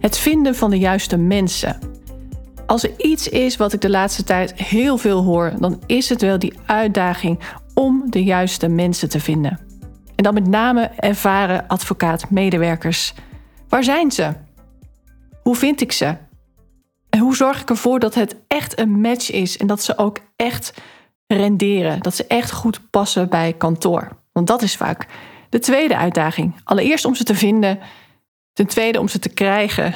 Het vinden van de juiste mensen. Als er iets is wat ik de laatste tijd heel veel hoor, dan is het wel die uitdaging om de juiste mensen te vinden. En dan met name ervaren advocaat-medewerkers. Waar zijn ze? Hoe vind ik ze? En hoe zorg ik ervoor dat het echt een match is en dat ze ook echt renderen, dat ze echt goed passen bij kantoor? Want dat is vaak de tweede uitdaging. Allereerst om ze te vinden, ten tweede om ze te krijgen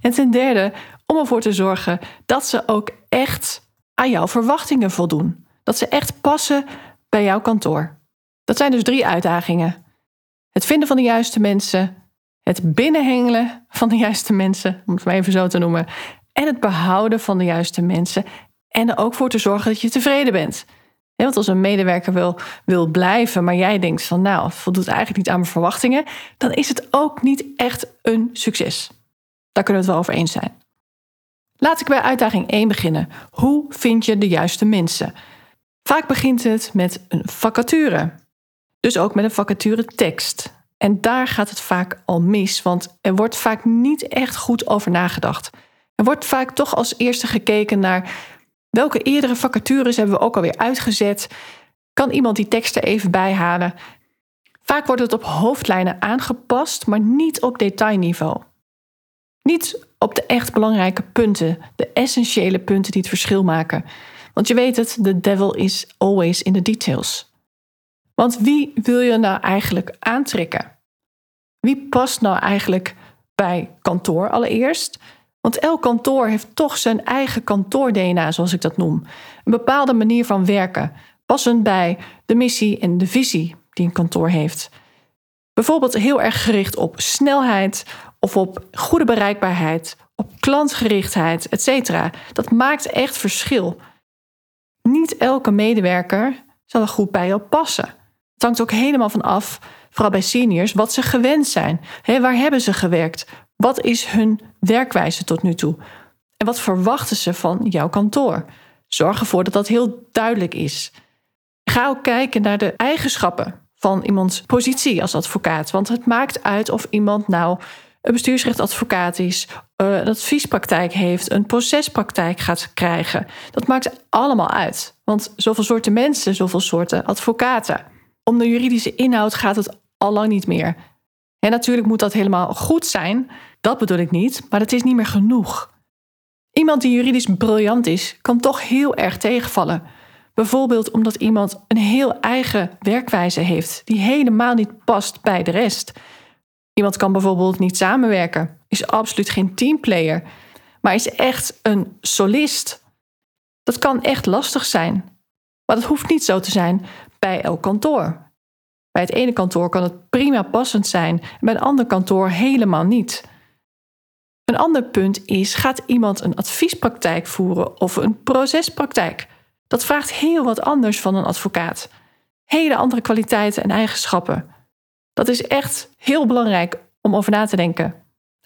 en ten derde om ervoor te zorgen dat ze ook echt aan jouw verwachtingen voldoen. Dat ze echt passen bij jouw kantoor. Dat zijn dus drie uitdagingen. Het vinden van de juiste mensen, het binnenhengelen van de juiste mensen, om het maar even zo te noemen, en het behouden van de juiste mensen en er ook voor te zorgen dat je tevreden bent. Want als een medewerker wil, wil blijven, maar jij denkt van nou, voldoet eigenlijk niet aan mijn verwachtingen, dan is het ook niet echt een succes. Daar kunnen we het wel over eens zijn. Laat ik bij uitdaging 1 beginnen. Hoe vind je de juiste mensen? Vaak begint het met een vacature. Dus ook met een vacature tekst. En daar gaat het vaak al mis, want er wordt vaak niet echt goed over nagedacht. Er wordt vaak toch als eerste gekeken naar welke eerdere vacatures hebben we ook alweer uitgezet. Kan iemand die tekst er even bij halen? Vaak wordt het op hoofdlijnen aangepast, maar niet op detailniveau. Niet op de echt belangrijke punten, de essentiële punten die het verschil maken. Want je weet het, the devil is always in the details. Want wie wil je nou eigenlijk aantrekken? Wie past nou eigenlijk bij kantoor allereerst? Want elk kantoor heeft toch zijn eigen kantoor-DNA, zoals ik dat noem. Een bepaalde manier van werken, passend bij de missie en de visie die een kantoor heeft. Bijvoorbeeld heel erg gericht op snelheid of op goede bereikbaarheid, op klantgerichtheid, etc. Dat maakt echt verschil. Niet elke medewerker zal er goed bij jou passen. Het hangt ook helemaal van af, vooral bij seniors, wat ze gewend zijn. waar hebben ze gewerkt? Wat is hun werkwijze tot nu toe? En wat verwachten ze van jouw kantoor? Zorg ervoor dat dat heel duidelijk is. Ga ook kijken naar de eigenschappen van iemands positie als advocaat. Want het maakt uit of iemand nou een bestuursrechtadvocaat is, een eh, adviespraktijk heeft, een procespraktijk gaat krijgen. Dat maakt allemaal uit. Want zoveel soorten mensen, zoveel soorten advocaten. Om de juridische inhoud gaat het al lang niet meer. En natuurlijk moet dat helemaal goed zijn, dat bedoel ik niet, maar het is niet meer genoeg. Iemand die juridisch briljant is, kan toch heel erg tegenvallen. Bijvoorbeeld omdat iemand een heel eigen werkwijze heeft die helemaal niet past bij de rest. Iemand kan bijvoorbeeld niet samenwerken, is absoluut geen teamplayer, maar is echt een solist. Dat kan echt lastig zijn. Maar dat hoeft niet zo te zijn bij elk kantoor. Bij het ene kantoor kan het prima passend zijn bij een ander kantoor helemaal niet. Een ander punt is: gaat iemand een adviespraktijk voeren of een procespraktijk? Dat vraagt heel wat anders van een advocaat. Hele andere kwaliteiten en eigenschappen. Dat is echt heel belangrijk om over na te denken.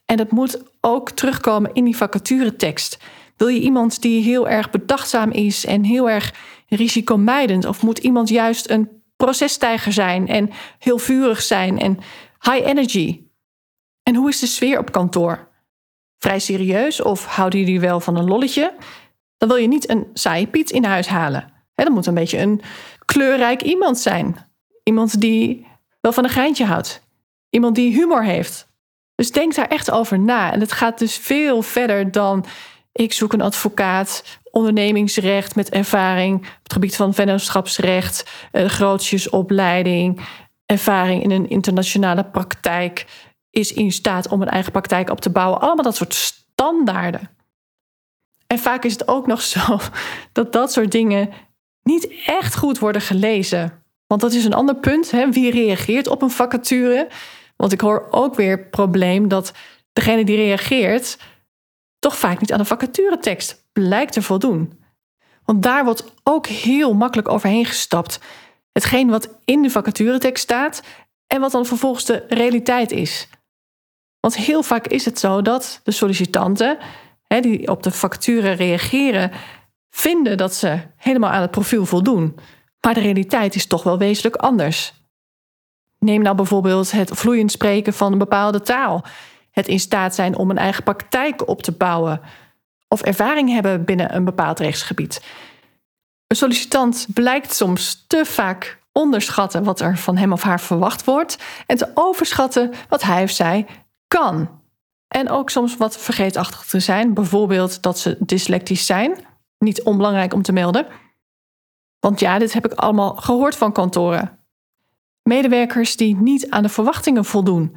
En dat moet ook terugkomen in die vacaturetekst. Wil je iemand die heel erg bedachtzaam is en heel erg risicomijdend? Of moet iemand juist een processtijger zijn en heel vurig zijn en high energy? En hoe is de sfeer op kantoor? Vrij serieus of houden jullie wel van een lolletje? Dan wil je niet een saaie Piet in huis halen. Dat moet een beetje een kleurrijk iemand zijn. Iemand die wel van een geintje houdt. Iemand die humor heeft. Dus denk daar echt over na. En het gaat dus veel verder dan ik zoek een advocaat, ondernemingsrecht met ervaring op het gebied van vennootschapsrecht, grootjesopleiding, ervaring in een internationale praktijk, is in staat om een eigen praktijk op te bouwen. Allemaal dat soort standaarden. En vaak is het ook nog zo dat dat soort dingen niet echt goed worden gelezen. Want dat is een ander punt. Hè? Wie reageert op een vacature? Want ik hoor ook weer het probleem dat degene die reageert toch vaak niet aan de vacaturetekst blijkt te voldoen. Want daar wordt ook heel makkelijk overheen gestapt. Hetgeen wat in de vacaturetekst staat en wat dan vervolgens de realiteit is. Want heel vaak is het zo dat de sollicitanten hè, die op de vacature reageren, vinden dat ze helemaal aan het profiel voldoen. Maar de realiteit is toch wel wezenlijk anders. Neem nou bijvoorbeeld het vloeiend spreken van een bepaalde taal, het in staat zijn om een eigen praktijk op te bouwen of ervaring hebben binnen een bepaald rechtsgebied. Een sollicitant blijkt soms te vaak onderschatten wat er van hem of haar verwacht wordt en te overschatten wat hij of zij kan. En ook soms wat vergeetachtig te zijn, bijvoorbeeld dat ze dyslectisch zijn. Niet onbelangrijk om te melden. Want ja, dit heb ik allemaal gehoord van kantoren. Medewerkers die niet aan de verwachtingen voldoen.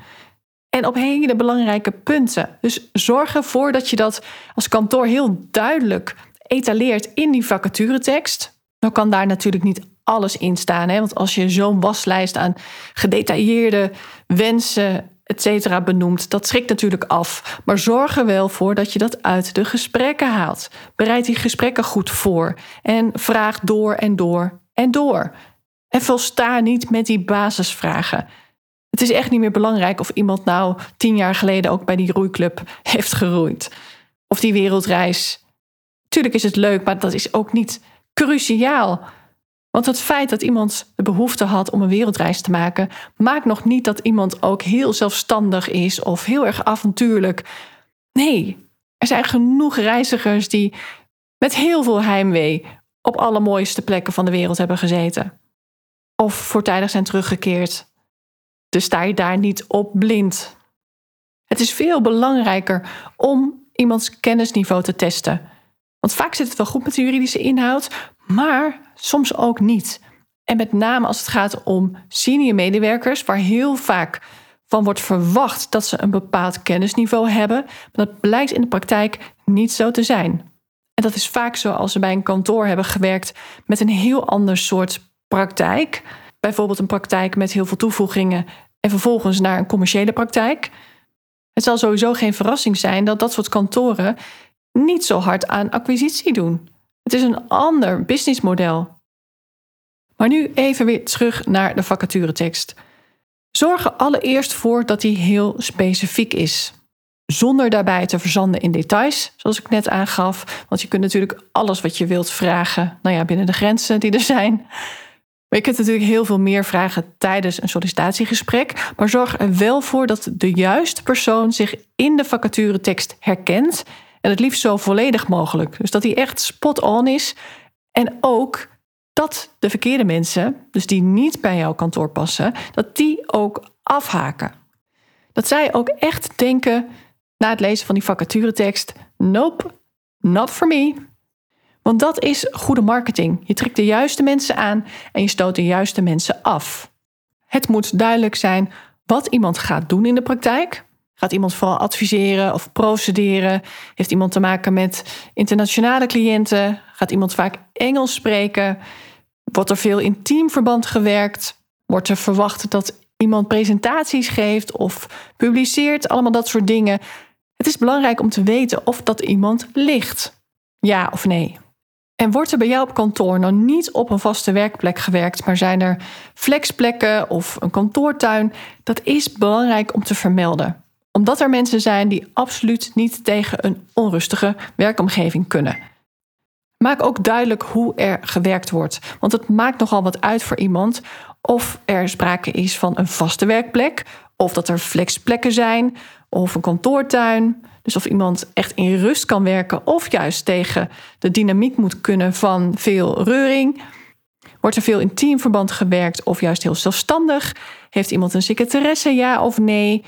En op hele belangrijke punten. Dus zorg ervoor dat je dat als kantoor heel duidelijk etaleert in die vacaturetekst. Dan kan daar natuurlijk niet alles in staan. Hè? Want als je zo'n waslijst aan gedetailleerde wensen, et cetera, benoemt, dat schrikt natuurlijk af. Maar zorg er wel voor dat je dat uit de gesprekken haalt. Bereid die gesprekken goed voor. En vraag door en door en door. En volsta niet met die basisvragen. Het is echt niet meer belangrijk of iemand nou tien jaar geleden ook bij die roeiclub heeft geroeid. Of die wereldreis. Tuurlijk is het leuk, maar dat is ook niet cruciaal. Want het feit dat iemand de behoefte had om een wereldreis te maken, maakt nog niet dat iemand ook heel zelfstandig is of heel erg avontuurlijk. Nee, er zijn genoeg reizigers die met heel veel heimwee op alle mooiste plekken van de wereld hebben gezeten. Of voortijdig zijn teruggekeerd. Dus sta je daar niet op blind. Het is veel belangrijker om iemands kennisniveau te testen. Want vaak zit het wel goed met de juridische inhoud, maar soms ook niet. En met name als het gaat om senior medewerkers, waar heel vaak van wordt verwacht dat ze een bepaald kennisniveau hebben, maar dat blijkt in de praktijk niet zo te zijn. En dat is vaak zo als ze bij een kantoor hebben gewerkt met een heel ander soort praktijk. Bijvoorbeeld een praktijk met heel veel toevoegingen en vervolgens naar een commerciële praktijk. Het zal sowieso geen verrassing zijn dat dat soort kantoren niet zo hard aan acquisitie doen. Het is een ander businessmodel. Maar nu even weer terug naar de vacaturetekst. Zorg er allereerst voor dat die heel specifiek is. Zonder daarbij te verzanden in details, zoals ik net aangaf. Want je kunt natuurlijk alles wat je wilt vragen, nou ja, binnen de grenzen die er zijn. Maar je kunt natuurlijk heel veel meer vragen tijdens een sollicitatiegesprek. Maar zorg er wel voor dat de juiste persoon zich in de vacaturetekst herkent en het liefst zo volledig mogelijk. Dus dat die echt spot on is. En ook dat de verkeerde mensen, dus die niet bij jouw kantoor passen, dat die ook afhaken. Dat zij ook echt denken na het lezen van die vacaturetekst: nope, not for me. Want dat is goede marketing. Je trekt de juiste mensen aan en je stoot de juiste mensen af. Het moet duidelijk zijn wat iemand gaat doen in de praktijk. Gaat iemand vooral adviseren of procederen? Heeft iemand te maken met internationale cliënten? Gaat iemand vaak Engels spreken? Wordt er veel in teamverband gewerkt? Wordt er verwacht dat iemand presentaties geeft of publiceert? Allemaal dat soort dingen. Het is belangrijk om te weten of dat iemand ligt. Ja of nee. En wordt er bij jou op kantoor nou niet op een vaste werkplek gewerkt, maar zijn er flexplekken of een kantoortuin? Dat is belangrijk om te vermelden omdat er mensen zijn die absoluut niet tegen een onrustige werkomgeving kunnen. Maak ook duidelijk hoe er gewerkt wordt, want het maakt nogal wat uit voor iemand of er sprake is van een vaste werkplek, of dat er flexplekken zijn, of een kantoortuin. Dus of iemand echt in rust kan werken, of juist tegen de dynamiek moet kunnen van veel reuring. Wordt er veel in teamverband gewerkt, of juist heel zelfstandig? Heeft iemand een secretaresse, ja of nee?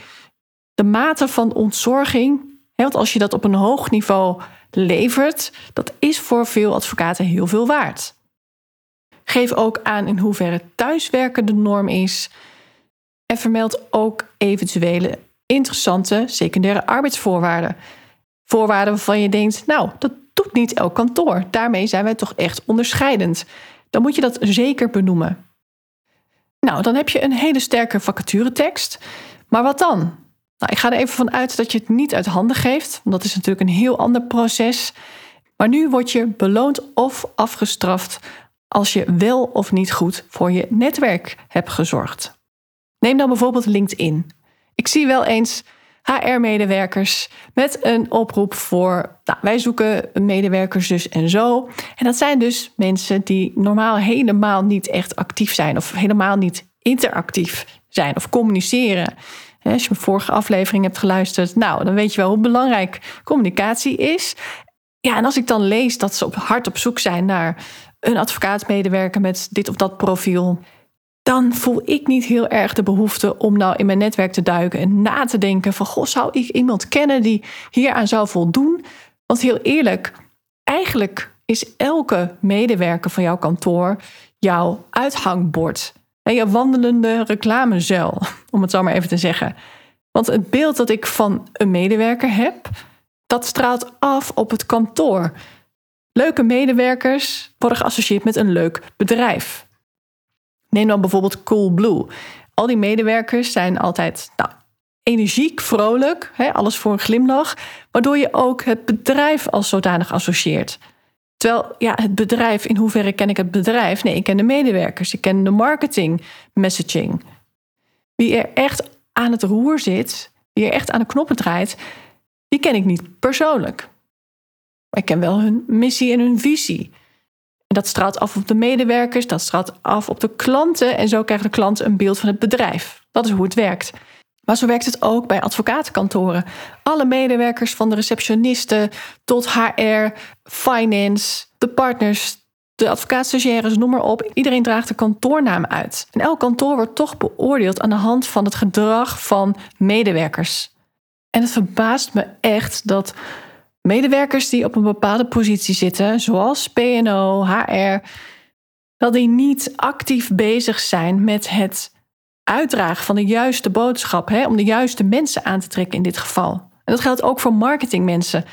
de mate van ontzorging, want als je dat op een hoog niveau levert, dat is voor veel advocaten heel veel waard. Geef ook aan in hoeverre thuiswerken de norm is. En vermeld ook eventuele interessante secundaire arbeidsvoorwaarden. Voorwaarden waarvan je denkt, nou, dat doet niet elk kantoor. Daarmee zijn wij toch echt onderscheidend. Dan moet je dat zeker benoemen. Nou, dan heb je een hele sterke vacaturetekst. Maar wat dan? Nou, ik ga er even van uit dat je het niet uit handen geeft, want dat is natuurlijk een heel ander proces. Maar nu word je beloond of afgestraft als je wel of niet goed voor je netwerk hebt gezorgd. Neem dan bijvoorbeeld LinkedIn. Ik zie wel eens HR-medewerkers met een oproep voor, nou, wij zoeken medewerkers dus en zo. En dat zijn dus mensen die normaal helemaal niet echt actief zijn of helemaal niet interactief zijn of communiceren. Als je mijn vorige aflevering hebt geluisterd, nou, dan weet je wel hoe belangrijk communicatie is. Ja, en als ik dan lees dat ze op hard op zoek zijn naar een advocaatmedewerker met dit of dat profiel, dan voel ik niet heel erg de behoefte om nou in mijn netwerk te duiken en na te denken van, goh, zou ik iemand kennen die hieraan zou voldoen? Want heel eerlijk, eigenlijk is elke medewerker van jouw kantoor jouw uithangbord. En je wandelende reclamezuil, om het zo maar even te zeggen. Want het beeld dat ik van een medewerker heb, dat straalt af op het kantoor. Leuke medewerkers worden geassocieerd met een leuk bedrijf. Neem dan bijvoorbeeld Coolblue. Al die medewerkers zijn altijd nou, energiek, vrolijk, hè, alles voor een glimlach, waardoor je ook het bedrijf als zodanig associeert. Terwijl, ja, het bedrijf, in hoeverre ken ik het bedrijf? Nee, ik ken de medewerkers, ik ken de marketing, messaging. Wie er echt aan het roer zit, wie er echt aan de knoppen draait, die ken ik niet persoonlijk. Maar ik ken wel hun missie en hun visie. Dat straalt af op de medewerkers, dat straalt af op de klanten en zo krijgt de klant een beeld van het bedrijf. Dat is hoe het werkt. Maar zo werkt het ook bij advocatenkantoren. Alle medewerkers van de receptionisten tot HR, finance, de partners, de advocaatstagiaires, noem maar op. Iedereen draagt een kantoornaam uit. En elk kantoor wordt toch beoordeeld aan de hand van het gedrag van medewerkers. En het verbaast me echt dat medewerkers die op een bepaalde positie zitten, zoals PNO, HR, dat die niet actief bezig zijn met het uitdragen van de juiste boodschap, hè, om de juiste mensen aan te trekken in dit geval. En dat geldt ook voor marketingmensen.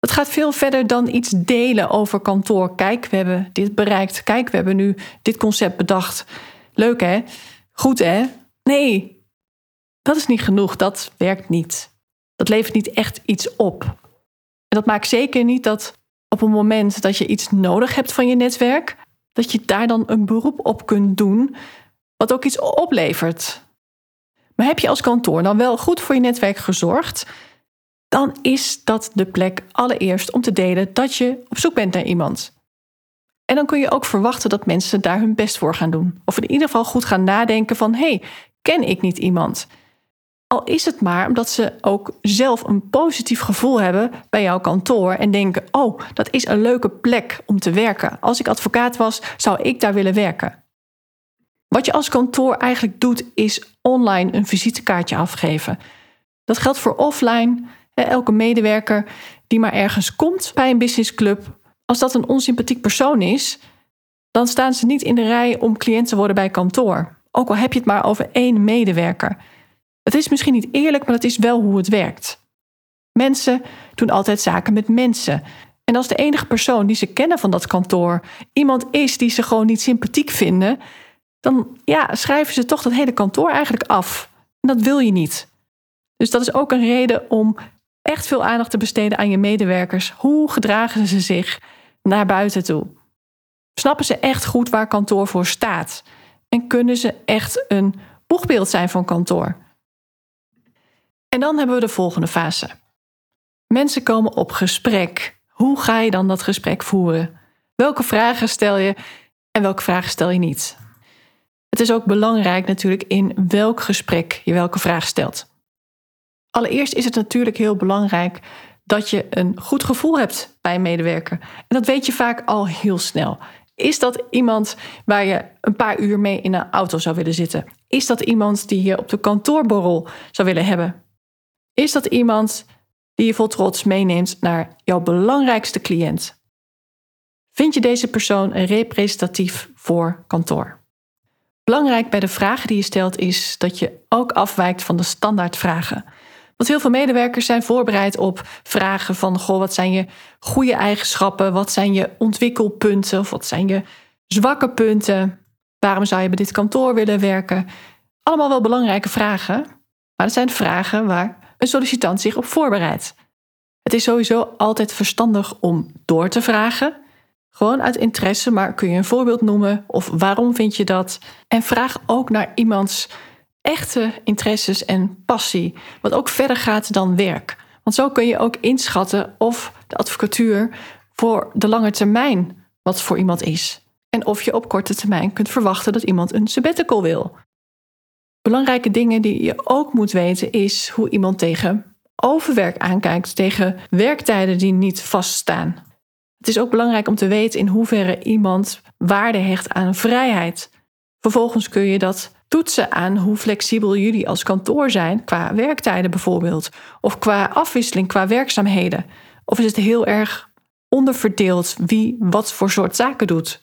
Het gaat veel verder dan iets delen over kantoor. Kijk, we hebben dit bereikt. Kijk, we hebben nu dit concept bedacht. Leuk hè? Goed hè? Nee, dat is niet genoeg. Dat werkt niet. Dat levert niet echt iets op. Dat maakt zeker niet dat op een moment dat je iets nodig hebt van je netwerk, dat je daar dan een beroep op kunt doen wat ook iets oplevert. Maar heb je als kantoor dan wel goed voor je netwerk gezorgd, dan is dat de plek allereerst om te delen dat je op zoek bent naar iemand. En dan kun je ook verwachten dat mensen daar hun best voor gaan doen. Of in ieder geval goed gaan nadenken van, hey, ken ik niet iemand? Al is het maar omdat ze ook zelf een positief gevoel hebben bij jouw kantoor en denken: oh, dat is een leuke plek om te werken. Als ik advocaat was, zou ik daar willen werken. Wat je als kantoor eigenlijk doet, is online een visitekaartje afgeven. Dat geldt voor offline. Elke medewerker die maar ergens komt bij een businessclub, als dat een onsympathiek persoon is, dan staan ze niet in de rij om cliënt te worden bij kantoor. Ook al heb je het maar over één medewerker. Het is misschien niet eerlijk, maar het is wel hoe het werkt. Mensen doen altijd zaken met mensen. En als de enige persoon die ze kennen van dat kantoor iemand is die ze gewoon niet sympathiek vinden, dan ja, schrijven ze toch dat hele kantoor eigenlijk af. En dat wil je niet. Dus dat is ook een reden om echt veel aandacht te besteden aan je medewerkers. Hoe gedragen ze zich naar buiten toe? Snappen ze echt goed waar kantoor voor staat? En kunnen ze echt een boegbeeld zijn van kantoor? En dan hebben we de volgende fase. Mensen komen op gesprek. Hoe ga je dan dat gesprek voeren? Welke vragen stel je en welke vragen stel je niet? Het is ook belangrijk natuurlijk in welk gesprek je welke vraag stelt. Allereerst is het natuurlijk heel belangrijk dat je een goed gevoel hebt bij een medewerker. En dat weet je vaak al heel snel. Is dat iemand waar je een paar uur mee in een auto zou willen zitten? Is dat iemand die je op de kantoorborrel zou willen hebben? Is dat iemand die je vol trots meeneemt naar jouw belangrijkste cliënt? Vind je deze persoon representatief voor kantoor? Belangrijk bij de vragen die je stelt is dat je ook afwijkt van de standaardvragen. Want heel veel medewerkers zijn voorbereid op vragen van: goh, wat zijn je goede eigenschappen? Wat zijn je ontwikkelpunten? Of wat zijn je zwakke punten? Waarom zou je bij dit kantoor willen werken? Allemaal wel belangrijke vragen. Maar het zijn vragen waar een sollicitant zich op voorbereidt. Het is sowieso altijd verstandig om door te vragen. Gewoon uit interesse, maar kun je een voorbeeld noemen of waarom vind je dat? En vraag ook naar iemands echte interesses en passie, wat ook verder gaat dan werk. Want zo kun je ook inschatten of de advocatuur voor de lange termijn wat voor iemand is. En of je op korte termijn kunt verwachten dat iemand een sabbatical wil. Belangrijke dingen die je ook moet weten is hoe iemand tegen overwerk aankijkt, tegen werktijden die niet vaststaan. Het is ook belangrijk om te weten in hoeverre iemand waarde hecht aan vrijheid. Vervolgens kun je dat toetsen aan hoe flexibel jullie als kantoor zijn qua werktijden bijvoorbeeld, of qua afwisseling, qua werkzaamheden. Of is het heel erg onderverdeeld wie wat voor soort zaken doet?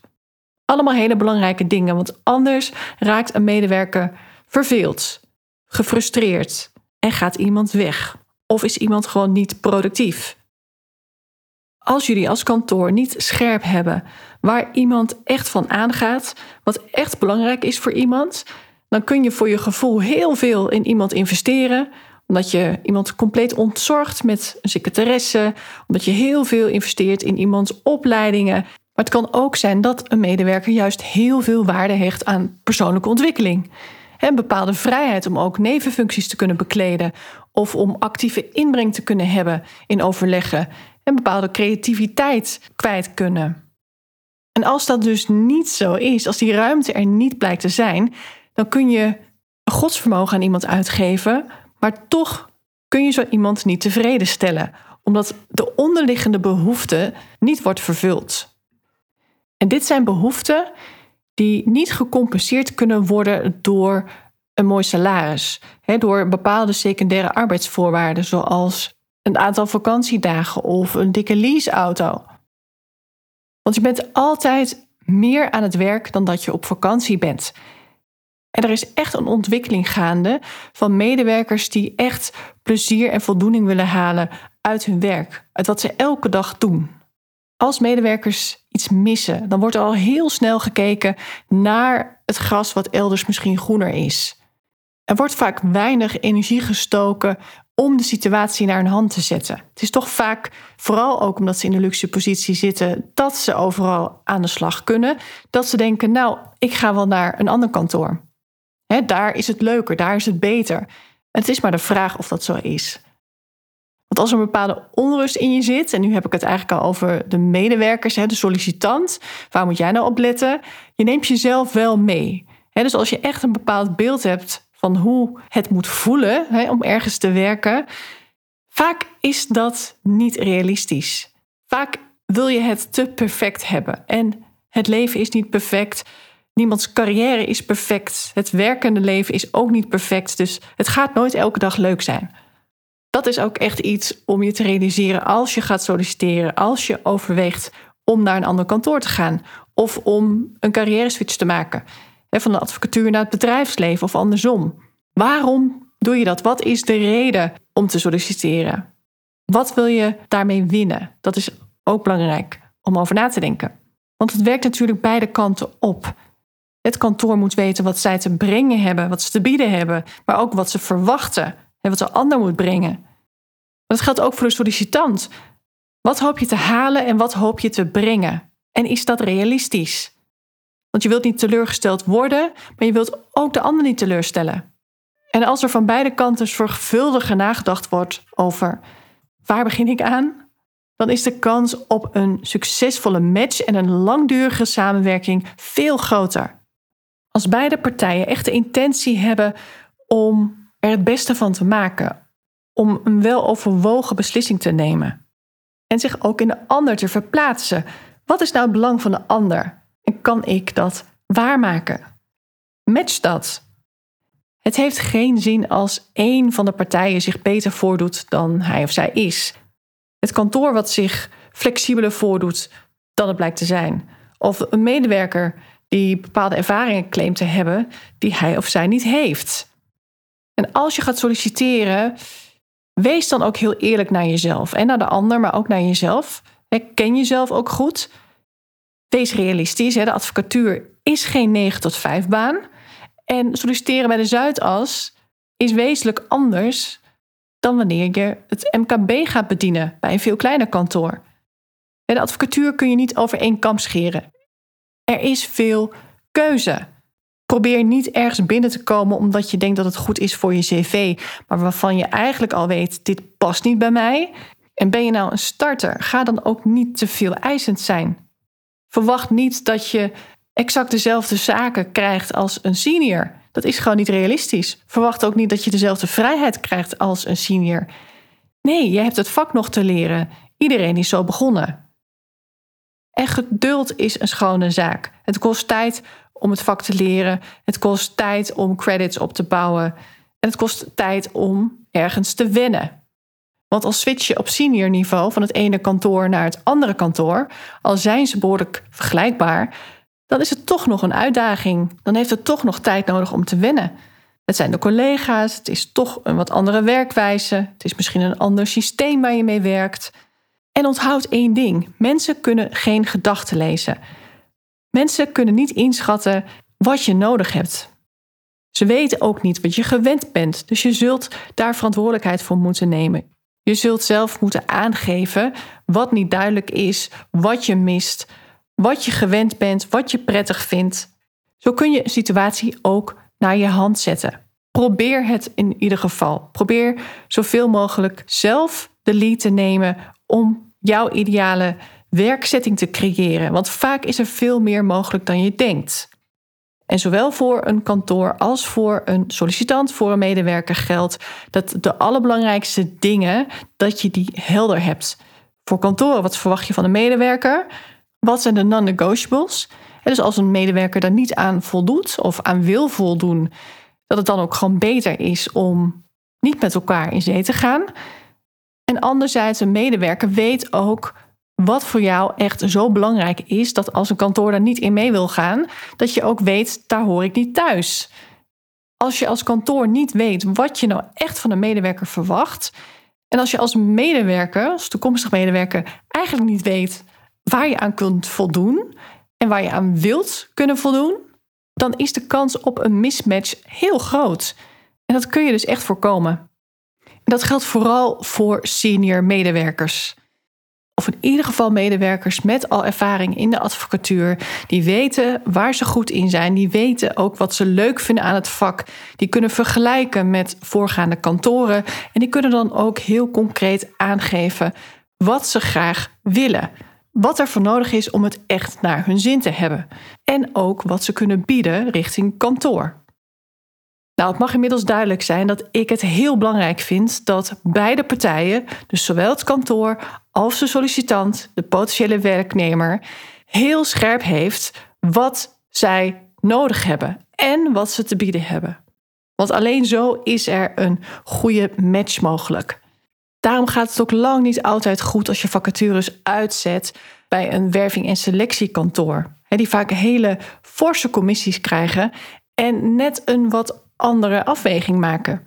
Allemaal hele belangrijke dingen, want anders raakt een medewerker verveeld, gefrustreerd en gaat iemand weg. Of is iemand gewoon niet productief? Als jullie als kantoor niet scherp hebben waar iemand echt van aangaat, wat echt belangrijk is voor iemand, dan kun je voor je gevoel heel veel in iemand investeren. Omdat je iemand compleet ontzorgt met een secretaresse. Omdat je heel veel investeert in iemands opleidingen. Maar het kan ook zijn dat een medewerker juist heel veel waarde hecht aan persoonlijke ontwikkeling. Een bepaalde vrijheid om ook nevenfuncties te kunnen bekleden. Of om actieve inbreng te kunnen hebben in overleggen. En bepaalde creativiteit kwijt kunnen. En als dat dus niet zo is, als die ruimte er niet blijkt te zijn, dan kun je godsvermogen aan iemand uitgeven, maar toch kun je zo iemand niet tevreden stellen, omdat de onderliggende behoefte niet wordt vervuld. En dit zijn behoeften die niet gecompenseerd kunnen worden door een mooi salaris, door bepaalde secundaire arbeidsvoorwaarden, zoals een aantal vakantiedagen of een dikke leaseauto. Want je bent altijd meer aan het werk dan dat je op vakantie bent. En er is echt een ontwikkeling gaande van medewerkers die echt plezier en voldoening willen halen uit hun werk, uit wat ze elke dag doen. Als medewerkers iets missen, dan wordt er al heel snel gekeken naar het gras wat elders misschien groener is. Er wordt vaak weinig energie gestoken om de situatie naar hun hand te zetten. Het is toch vaak, vooral ook omdat ze in de luxe positie zitten, dat ze overal aan de slag kunnen, dat ze denken: Nou, ik ga wel naar een ander kantoor daar is het leuker, daar is het beter. Het is maar de vraag of dat zo is. Want als er een bepaalde onrust in je zit, en nu heb ik het eigenlijk al over de medewerkers, de sollicitant, waar moet jij nou op letten? Je neemt jezelf wel mee. dus als je echt een bepaald beeld hebt van hoe het moet voelen om ergens te werken, vaak is dat niet realistisch. Vaak wil je het te perfect hebben. En het leven is niet perfect. Niemands carrière is perfect. Het werkende leven is ook niet perfect. Dus het gaat nooit elke dag leuk zijn. Dat is ook echt iets om je te realiseren als je gaat solliciteren, als je overweegt om naar een ander kantoor te gaan of om een carrière switch te maken. Van de advocatuur naar het bedrijfsleven of andersom. Waarom doe je dat? Wat is de reden om te solliciteren? Wat wil je daarmee winnen? Dat is ook belangrijk om over na te denken. Want het werkt natuurlijk beide kanten op. Het kantoor moet weten wat zij te brengen hebben, wat ze te bieden hebben, maar ook wat ze verwachten en wat de ander moet brengen. Dat geldt ook voor de sollicitant. Wat hoop je te halen en wat hoop je te brengen? En is dat realistisch? Want je wilt niet teleurgesteld worden, maar je wilt ook de ander niet teleurstellen. En als er van beide kanten zorgvuldig nagedacht wordt over waar begin ik aan, dan is de kans op een succesvolle match en een langdurige samenwerking veel groter. Als beide partijen echt de intentie hebben om er het beste van te maken, om een weloverwogen beslissing te nemen en zich ook in de ander te verplaatsen. Wat is nou het belang van de ander en kan ik dat waarmaken? Match dat. Het heeft geen zin als één van de partijen zich beter voordoet dan hij of zij is. Het kantoor wat zich flexibeler voordoet dan het blijkt te zijn. Of een medewerker die bepaalde ervaringen claimt te hebben die hij of zij niet heeft. En als je gaat solliciteren, wees dan ook heel eerlijk naar jezelf en naar de ander, maar ook naar jezelf. Ken jezelf ook goed. Wees realistisch. De advocatuur is geen 9 tot 5 baan. En solliciteren bij de Zuidas is wezenlijk anders dan wanneer je het MKB gaat bedienen bij een veel kleiner kantoor. De advocatuur kun je niet over één kam scheren. Er is veel keuze. Probeer niet ergens binnen te komen omdat je denkt dat het goed is voor je cv, maar waarvan je eigenlijk al weet: dit past niet bij mij. En ben je nou een starter, ga dan ook niet te veel eisend zijn. Verwacht niet dat je exact dezelfde zaken krijgt als een senior. Dat is gewoon niet realistisch. Verwacht ook niet dat je dezelfde vrijheid krijgt als een senior. Nee, je hebt het vak nog te leren. Iedereen is zo begonnen. En geduld is een schone zaak. Het kost tijd om het vak te leren. Het kost tijd om credits op te bouwen. En het kost tijd om ergens te wennen. Want als switch je op senior niveau van het ene kantoor naar het andere kantoor, al zijn ze behoorlijk vergelijkbaar, dan is het toch nog een uitdaging. Dan heeft het toch nog tijd nodig om te wennen. Het zijn de collega's, het is toch een wat andere werkwijze, het is misschien een ander systeem waar je mee werkt. En onthoud één ding: mensen kunnen geen gedachten lezen. Mensen kunnen niet inschatten wat je nodig hebt. Ze weten ook niet wat je gewend bent, dus je zult daar verantwoordelijkheid voor moeten nemen. Je zult zelf moeten aangeven wat niet duidelijk is, wat je mist, wat je gewend bent, wat je prettig vindt. Zo kun je een situatie ook naar je hand zetten. Probeer het in ieder geval. Probeer zoveel mogelijk zelf de lead te nemen om jouw ideale werkzetting te creëren. Want vaak is er veel meer mogelijk dan je denkt. En zowel voor een kantoor als voor een sollicitant, voor een medewerker geldt dat de allerbelangrijkste dingen, dat je die helder hebt. Voor kantoren, wat verwacht je van een medewerker? Wat zijn de non-negotiables? dus als een medewerker daar niet aan voldoet of aan wil voldoen, dat het dan ook gewoon beter is om niet met elkaar in zee te gaan. En anderzijds, een medewerker weet ook wat voor jou echt zo belangrijk is dat als een kantoor daar niet in mee wil gaan, dat je ook weet, daar hoor ik niet thuis. Als je als kantoor niet weet wat je nou echt van een medewerker verwacht, en als je als medewerker, als toekomstig medewerker, eigenlijk niet weet waar je aan kunt voldoen en waar je aan wilt kunnen voldoen, dan is de kans op een mismatch heel groot. En dat kun je dus echt voorkomen. En dat geldt vooral voor senior medewerkers of in ieder geval medewerkers met al ervaring in de advocatuur, die weten waar ze goed in zijn, die weten ook wat ze leuk vinden aan het vak, die kunnen vergelijken met voorgaande kantoren en die kunnen dan ook heel concreet aangeven wat ze graag willen. Wat er voor nodig is om het echt naar hun zin te hebben. En ook wat ze kunnen bieden richting kantoor. Nou, het mag inmiddels duidelijk zijn dat ik het heel belangrijk vind dat beide partijen, dus zowel het kantoor als de sollicitant, de potentiële werknemer, heel scherp heeft wat zij nodig hebben en wat ze te bieden hebben. Want alleen zo is er een goede match mogelijk. Daarom gaat het ook lang niet altijd goed als je vacatures uitzet bij een werving- en selectiekantoor. Die vaak hele forse commissies krijgen en net een wat andere afweging maken.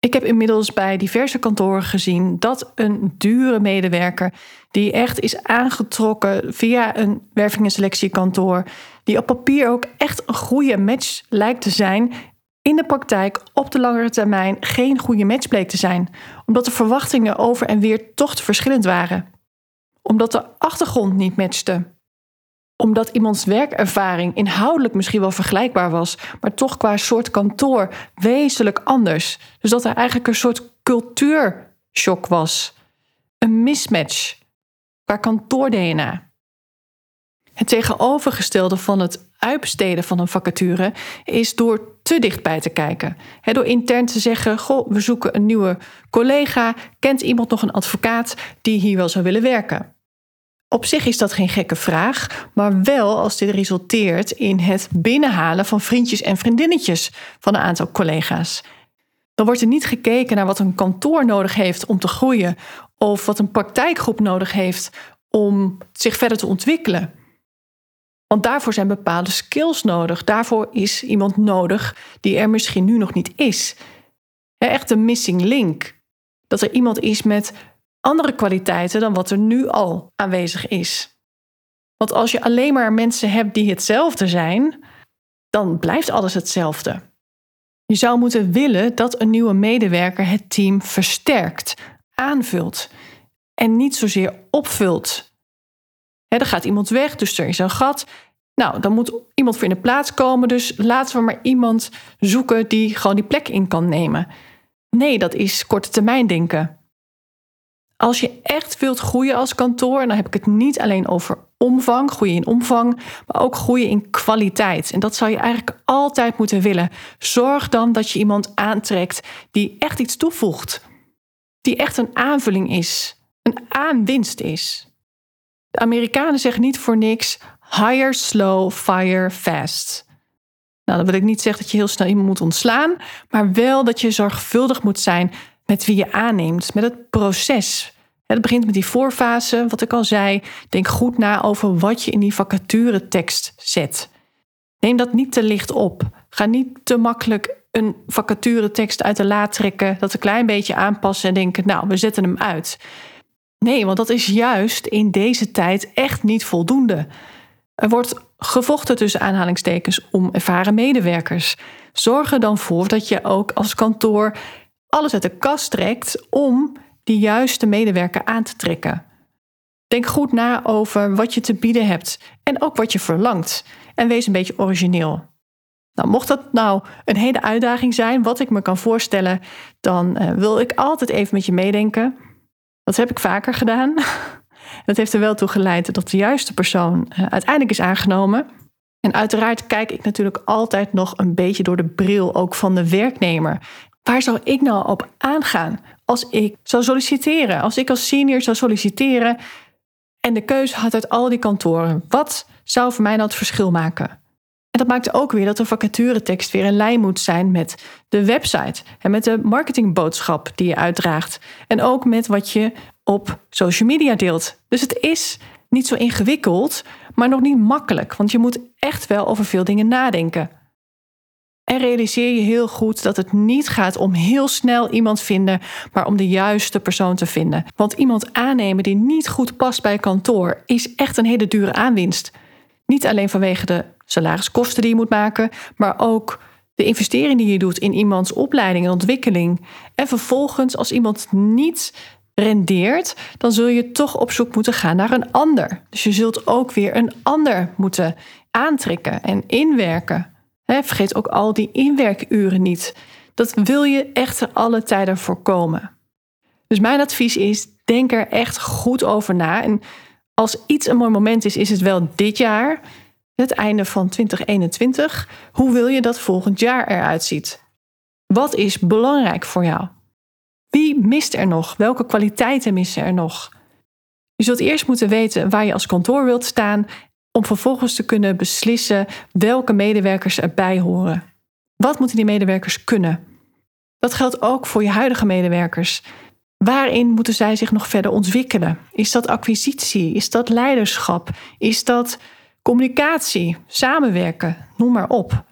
Ik heb inmiddels bij diverse kantoren gezien dat een dure medewerker, die echt is aangetrokken via een werving- en selectiekantoor, die op papier ook echt een goede match lijkt te zijn, in de praktijk op de langere termijn geen goede match bleek te zijn, omdat de verwachtingen over en weer toch te verschillend waren. Omdat de achtergrond niet matchte omdat iemands werkervaring inhoudelijk misschien wel vergelijkbaar was, maar toch qua soort kantoor wezenlijk anders. Dus dat er eigenlijk een soort cultuurshock was. Een mismatch qua kantoor-DNA. Het tegenovergestelde van het uitbesteden van een vacature is door te dichtbij te kijken. door intern te zeggen: Goh, we zoeken een nieuwe collega. Kent iemand nog een advocaat die hier wel zou willen werken? Op zich is dat geen gekke vraag, maar wel als dit resulteert in het binnenhalen van vriendjes en vriendinnetjes van een aantal collega's. Dan wordt er niet gekeken naar wat een kantoor nodig heeft om te groeien of wat een praktijkgroep nodig heeft om zich verder te ontwikkelen. Want daarvoor zijn bepaalde skills nodig. Daarvoor is iemand nodig die er misschien nu nog niet is. Echt een missing link. Dat er iemand is met andere kwaliteiten dan wat er nu al aanwezig is. Want als je alleen maar mensen hebt die hetzelfde zijn, dan blijft alles hetzelfde. Je zou moeten willen dat een nieuwe medewerker het team versterkt, aanvult en niet zozeer opvult. er gaat iemand weg, dus er is een gat. Nou, dan moet iemand voor in de plaats komen. Dus laten we maar iemand zoeken die gewoon die plek in kan nemen. Nee, dat is korte termijn denken. Als je echt wilt groeien als kantoor, dan heb ik het niet alleen over omvang, groeien in omvang, maar ook groeien in kwaliteit. En dat zou je eigenlijk altijd moeten willen. Zorg dan dat je iemand aantrekt die echt iets toevoegt, die echt een aanvulling is, een aanwinst is. De Amerikanen zeggen niet voor niks: hire slow, fire fast. Nou, dan wil ik niet zeggen dat je heel snel iemand moet ontslaan, maar wel dat je zorgvuldig moet zijn met wie je aanneemt, met het proces. Het begint met die voorfase, wat ik al zei. Denk goed na over wat je in die vacaturetekst zet. Neem dat niet te licht op. Ga niet te makkelijk een vacaturetekst uit de la trekken, dat een klein beetje aanpassen en denken, nou, we zetten hem uit. Nee, want dat is juist in deze tijd echt niet voldoende. Er wordt gevochten tussen aanhalingstekens om ervaren medewerkers. Zorg er dan voor dat je ook als kantoor alles uit de kast trekt om die juiste medewerker aan te trekken. Denk goed na over wat je te bieden hebt en ook wat je verlangt. En wees een beetje origineel. Nou, mocht dat nou een hele uitdaging zijn, wat ik me kan voorstellen, dan uh, wil ik altijd even met je meedenken. Dat heb ik vaker gedaan. Dat heeft er wel toe geleid dat de juiste persoon uh, uiteindelijk is aangenomen. En uiteraard kijk ik natuurlijk altijd nog een beetje door de bril ook van de werknemer. Waar zou ik nou op aangaan als ik zou solliciteren? Als ik als senior zou solliciteren en de keuze had uit al die kantoren, wat zou voor mij nou het verschil maken? En dat maakt ook weer dat de vacaturetekst weer in lijn moet zijn met de website en met de marketingboodschap die je uitdraagt. En ook met wat je op social media deelt. Dus het is niet zo ingewikkeld, maar nog niet makkelijk, want je moet echt wel over veel dingen nadenken. En realiseer je heel goed dat het niet gaat om heel snel iemand vinden, maar om de juiste persoon te vinden. Want iemand aannemen die niet goed past bij kantoor is echt een hele dure aanwinst. Niet alleen vanwege de salariskosten die je moet maken, maar ook de investering die je doet in iemands opleiding en ontwikkeling. En vervolgens, als iemand niet rendeert, dan zul je toch op zoek moeten gaan naar een ander. Dus je zult ook weer een ander moeten aantrekken en inwerken vergeet ook al die inwerkuren niet. Dat wil je echt alle tijden voorkomen. Dus mijn advies is: denk er echt goed over na. En als iets een mooi moment is, is het wel dit jaar, het einde van 2021. Hoe wil je dat volgend jaar eruit ziet? Wat is belangrijk voor jou? Wie mist er nog? Welke kwaliteiten missen er nog? Je zult eerst moeten weten waar je als kantoor wilt staan om vervolgens te kunnen beslissen welke medewerkers erbij horen. Wat moeten die medewerkers kunnen? Dat geldt ook voor je huidige medewerkers. Waarin moeten zij zich nog verder ontwikkelen? Is dat acquisitie? Is dat leiderschap? Is dat communicatie, samenwerken? Noem maar op.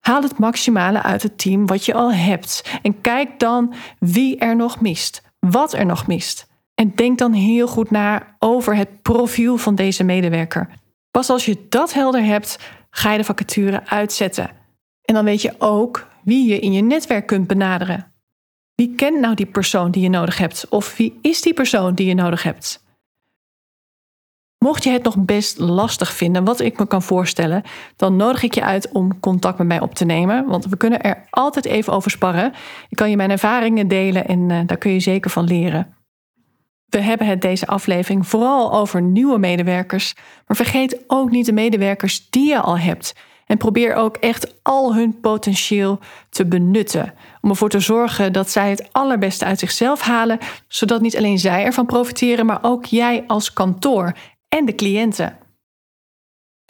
Haal het maximale uit het team wat je al hebt en kijk dan wie er nog mist, wat er nog mist. En denk dan heel goed na over het profiel van deze medewerker. Pas als je dat helder hebt, ga je de vacature uitzetten. En dan weet je ook wie je in je netwerk kunt benaderen. Wie kent nou die persoon die je nodig hebt? Of wie is die persoon die je nodig hebt? Mocht je het nog best lastig vinden, wat ik me kan voorstellen, dan nodig ik je uit om contact met mij op te nemen. Want we kunnen er altijd even over sparren. Ik kan je mijn ervaringen delen en uh, daar kun je zeker van leren. We hebben het deze aflevering vooral over nieuwe medewerkers, maar vergeet ook niet de medewerkers die je al hebt. En probeer ook echt al hun potentieel te benutten. Om ervoor te zorgen dat zij het allerbeste uit zichzelf halen, zodat niet alleen zij ervan profiteren, maar ook jij als kantoor en de cliënten.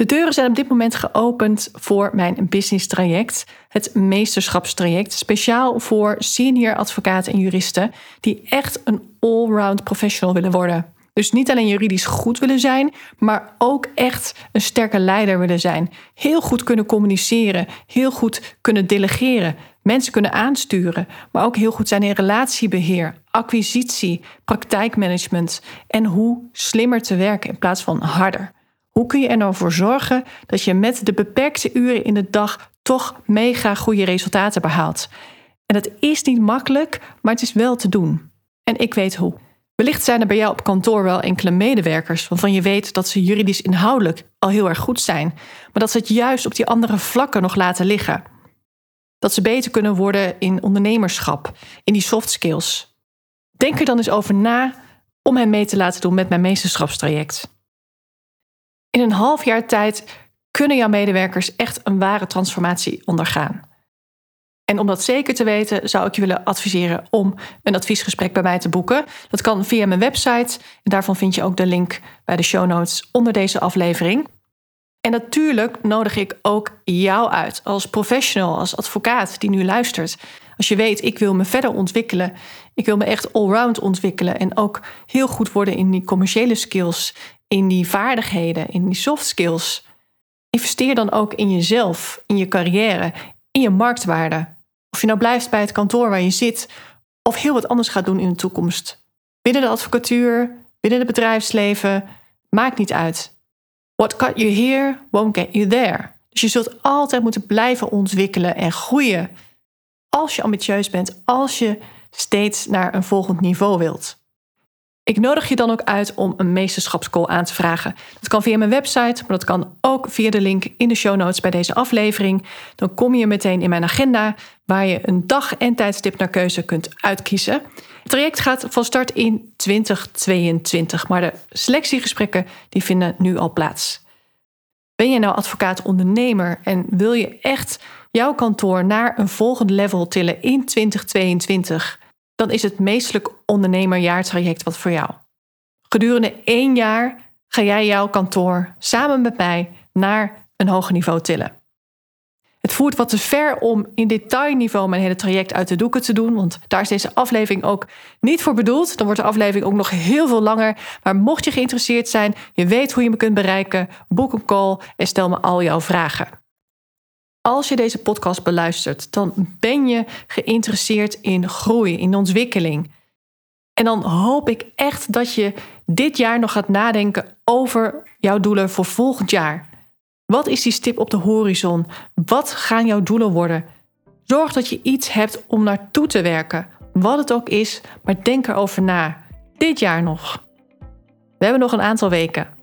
De deuren zijn op dit moment geopend voor mijn business traject, het meesterschapstraject, speciaal voor senior advocaten en juristen die echt een all-round professional willen worden. Dus niet alleen juridisch goed willen zijn, maar ook echt een sterke leider willen zijn. Heel goed kunnen communiceren, heel goed kunnen delegeren, mensen kunnen aansturen, maar ook heel goed zijn in relatiebeheer, acquisitie, praktijkmanagement en hoe slimmer te werken in plaats van harder. Hoe kun je er nou voor zorgen dat je met de beperkte uren in de dag toch mega goede resultaten behaald. En dat is niet makkelijk, maar het is wel te doen. En ik weet hoe. Wellicht zijn er bij jou op kantoor wel enkele medewerkers waarvan je weet dat ze juridisch inhoudelijk al heel erg goed zijn, maar dat ze het juist op die andere vlakken nog laten liggen. Dat ze beter kunnen worden in ondernemerschap, in die soft skills. Denk er dan eens over na om hen mee te laten doen met mijn meesterschapstraject. In een half jaar tijd kunnen jouw medewerkers echt een ware transformatie ondergaan. En om dat zeker te weten, zou ik je willen adviseren om een adviesgesprek bij mij te boeken. Dat kan via mijn website. En daarvan vind je ook de link bij de show notes onder deze aflevering. En natuurlijk nodig ik ook jou uit als professional, als advocaat die nu luistert. Als je weet, ik wil me verder ontwikkelen. Ik wil me echt allround ontwikkelen. En ook heel goed worden in die commerciële skills, in die vaardigheden, in die soft skills. Investeer dan ook in jezelf, in je carrière, in je marktwaarde. Of je nou blijft bij het kantoor waar je zit, of heel wat anders gaat doen in de toekomst. Binnen de advocatuur, binnen het bedrijfsleven, maakt niet uit. What got you here won't get you there. Dus je zult altijd moeten blijven ontwikkelen en groeien. Als je ambitieus bent, als je steeds naar een volgend niveau wilt. Ik nodig je dan ook uit om een meesterschapscall aan te vragen. Dat kan via mijn website, maar dat kan ook via de link in de show notes bij deze aflevering. Dan kom je meteen in mijn agenda, waar je een dag en tijdstip naar keuze kunt uitkiezen. Het traject gaat van start in 2022, maar de selectiegesprekken die vinden nu al plaats. Ben je nou advocaat-ondernemer en wil je echt jouw kantoor naar een volgend level tillen in 2022? Dan is het meestelijk ondernemerjaartraject wat voor jou. Gedurende één jaar ga jij jouw kantoor samen met mij naar een hoger niveau tillen. Het voert wat te ver om in detailniveau mijn hele traject uit de doeken te doen, want daar is deze aflevering ook niet voor bedoeld. Dan wordt de aflevering ook nog heel veel langer. Maar mocht je geïnteresseerd zijn, je weet hoe je me kunt bereiken, boek een call en stel me al jouw vragen. Als je deze podcast beluistert, dan ben je geïnteresseerd in groei, in ontwikkeling. En dan hoop ik echt dat je dit jaar nog gaat nadenken over jouw doelen voor volgend jaar. Wat is die stip op de horizon? Wat gaan jouw doelen worden? Zorg dat je iets hebt om naartoe te werken, wat het ook is, maar denk erover na. Dit jaar nog. We hebben nog een aantal weken.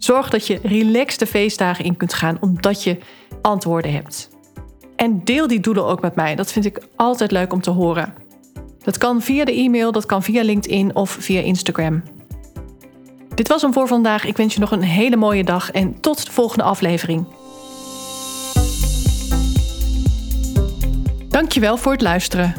Zorg dat je relaxed de feestdagen in kunt gaan, omdat je antwoorden hebt. En deel die doelen ook met mij. Dat vind ik altijd leuk om te horen. Dat kan via de e-mail, dat kan via LinkedIn of via Instagram. Dit was hem voor vandaag. Ik wens je nog een hele mooie dag en tot de volgende aflevering. Dankjewel voor het luisteren.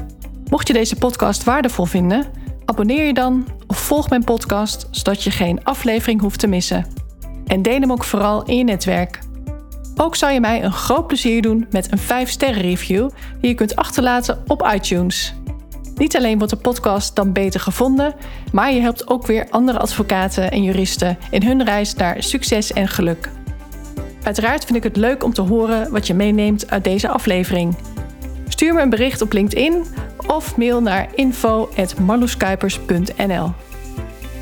Mocht je deze podcast waardevol vinden, abonneer je dan of volg mijn podcast zodat je geen aflevering hoeft te missen. En deel hem ook vooral in je netwerk. Ook zou je mij een groot plezier doen met een 5-sterren review die je kunt achterlaten op iTunes. Niet alleen wordt de podcast dan beter gevonden, maar je helpt ook weer andere advocaten en juristen in hun reis naar succes en geluk. Uiteraard vind ik het leuk om te horen wat je meeneemt uit deze aflevering. Stuur me een bericht op LinkedIn of mail naar info.marloeskuipers.nl.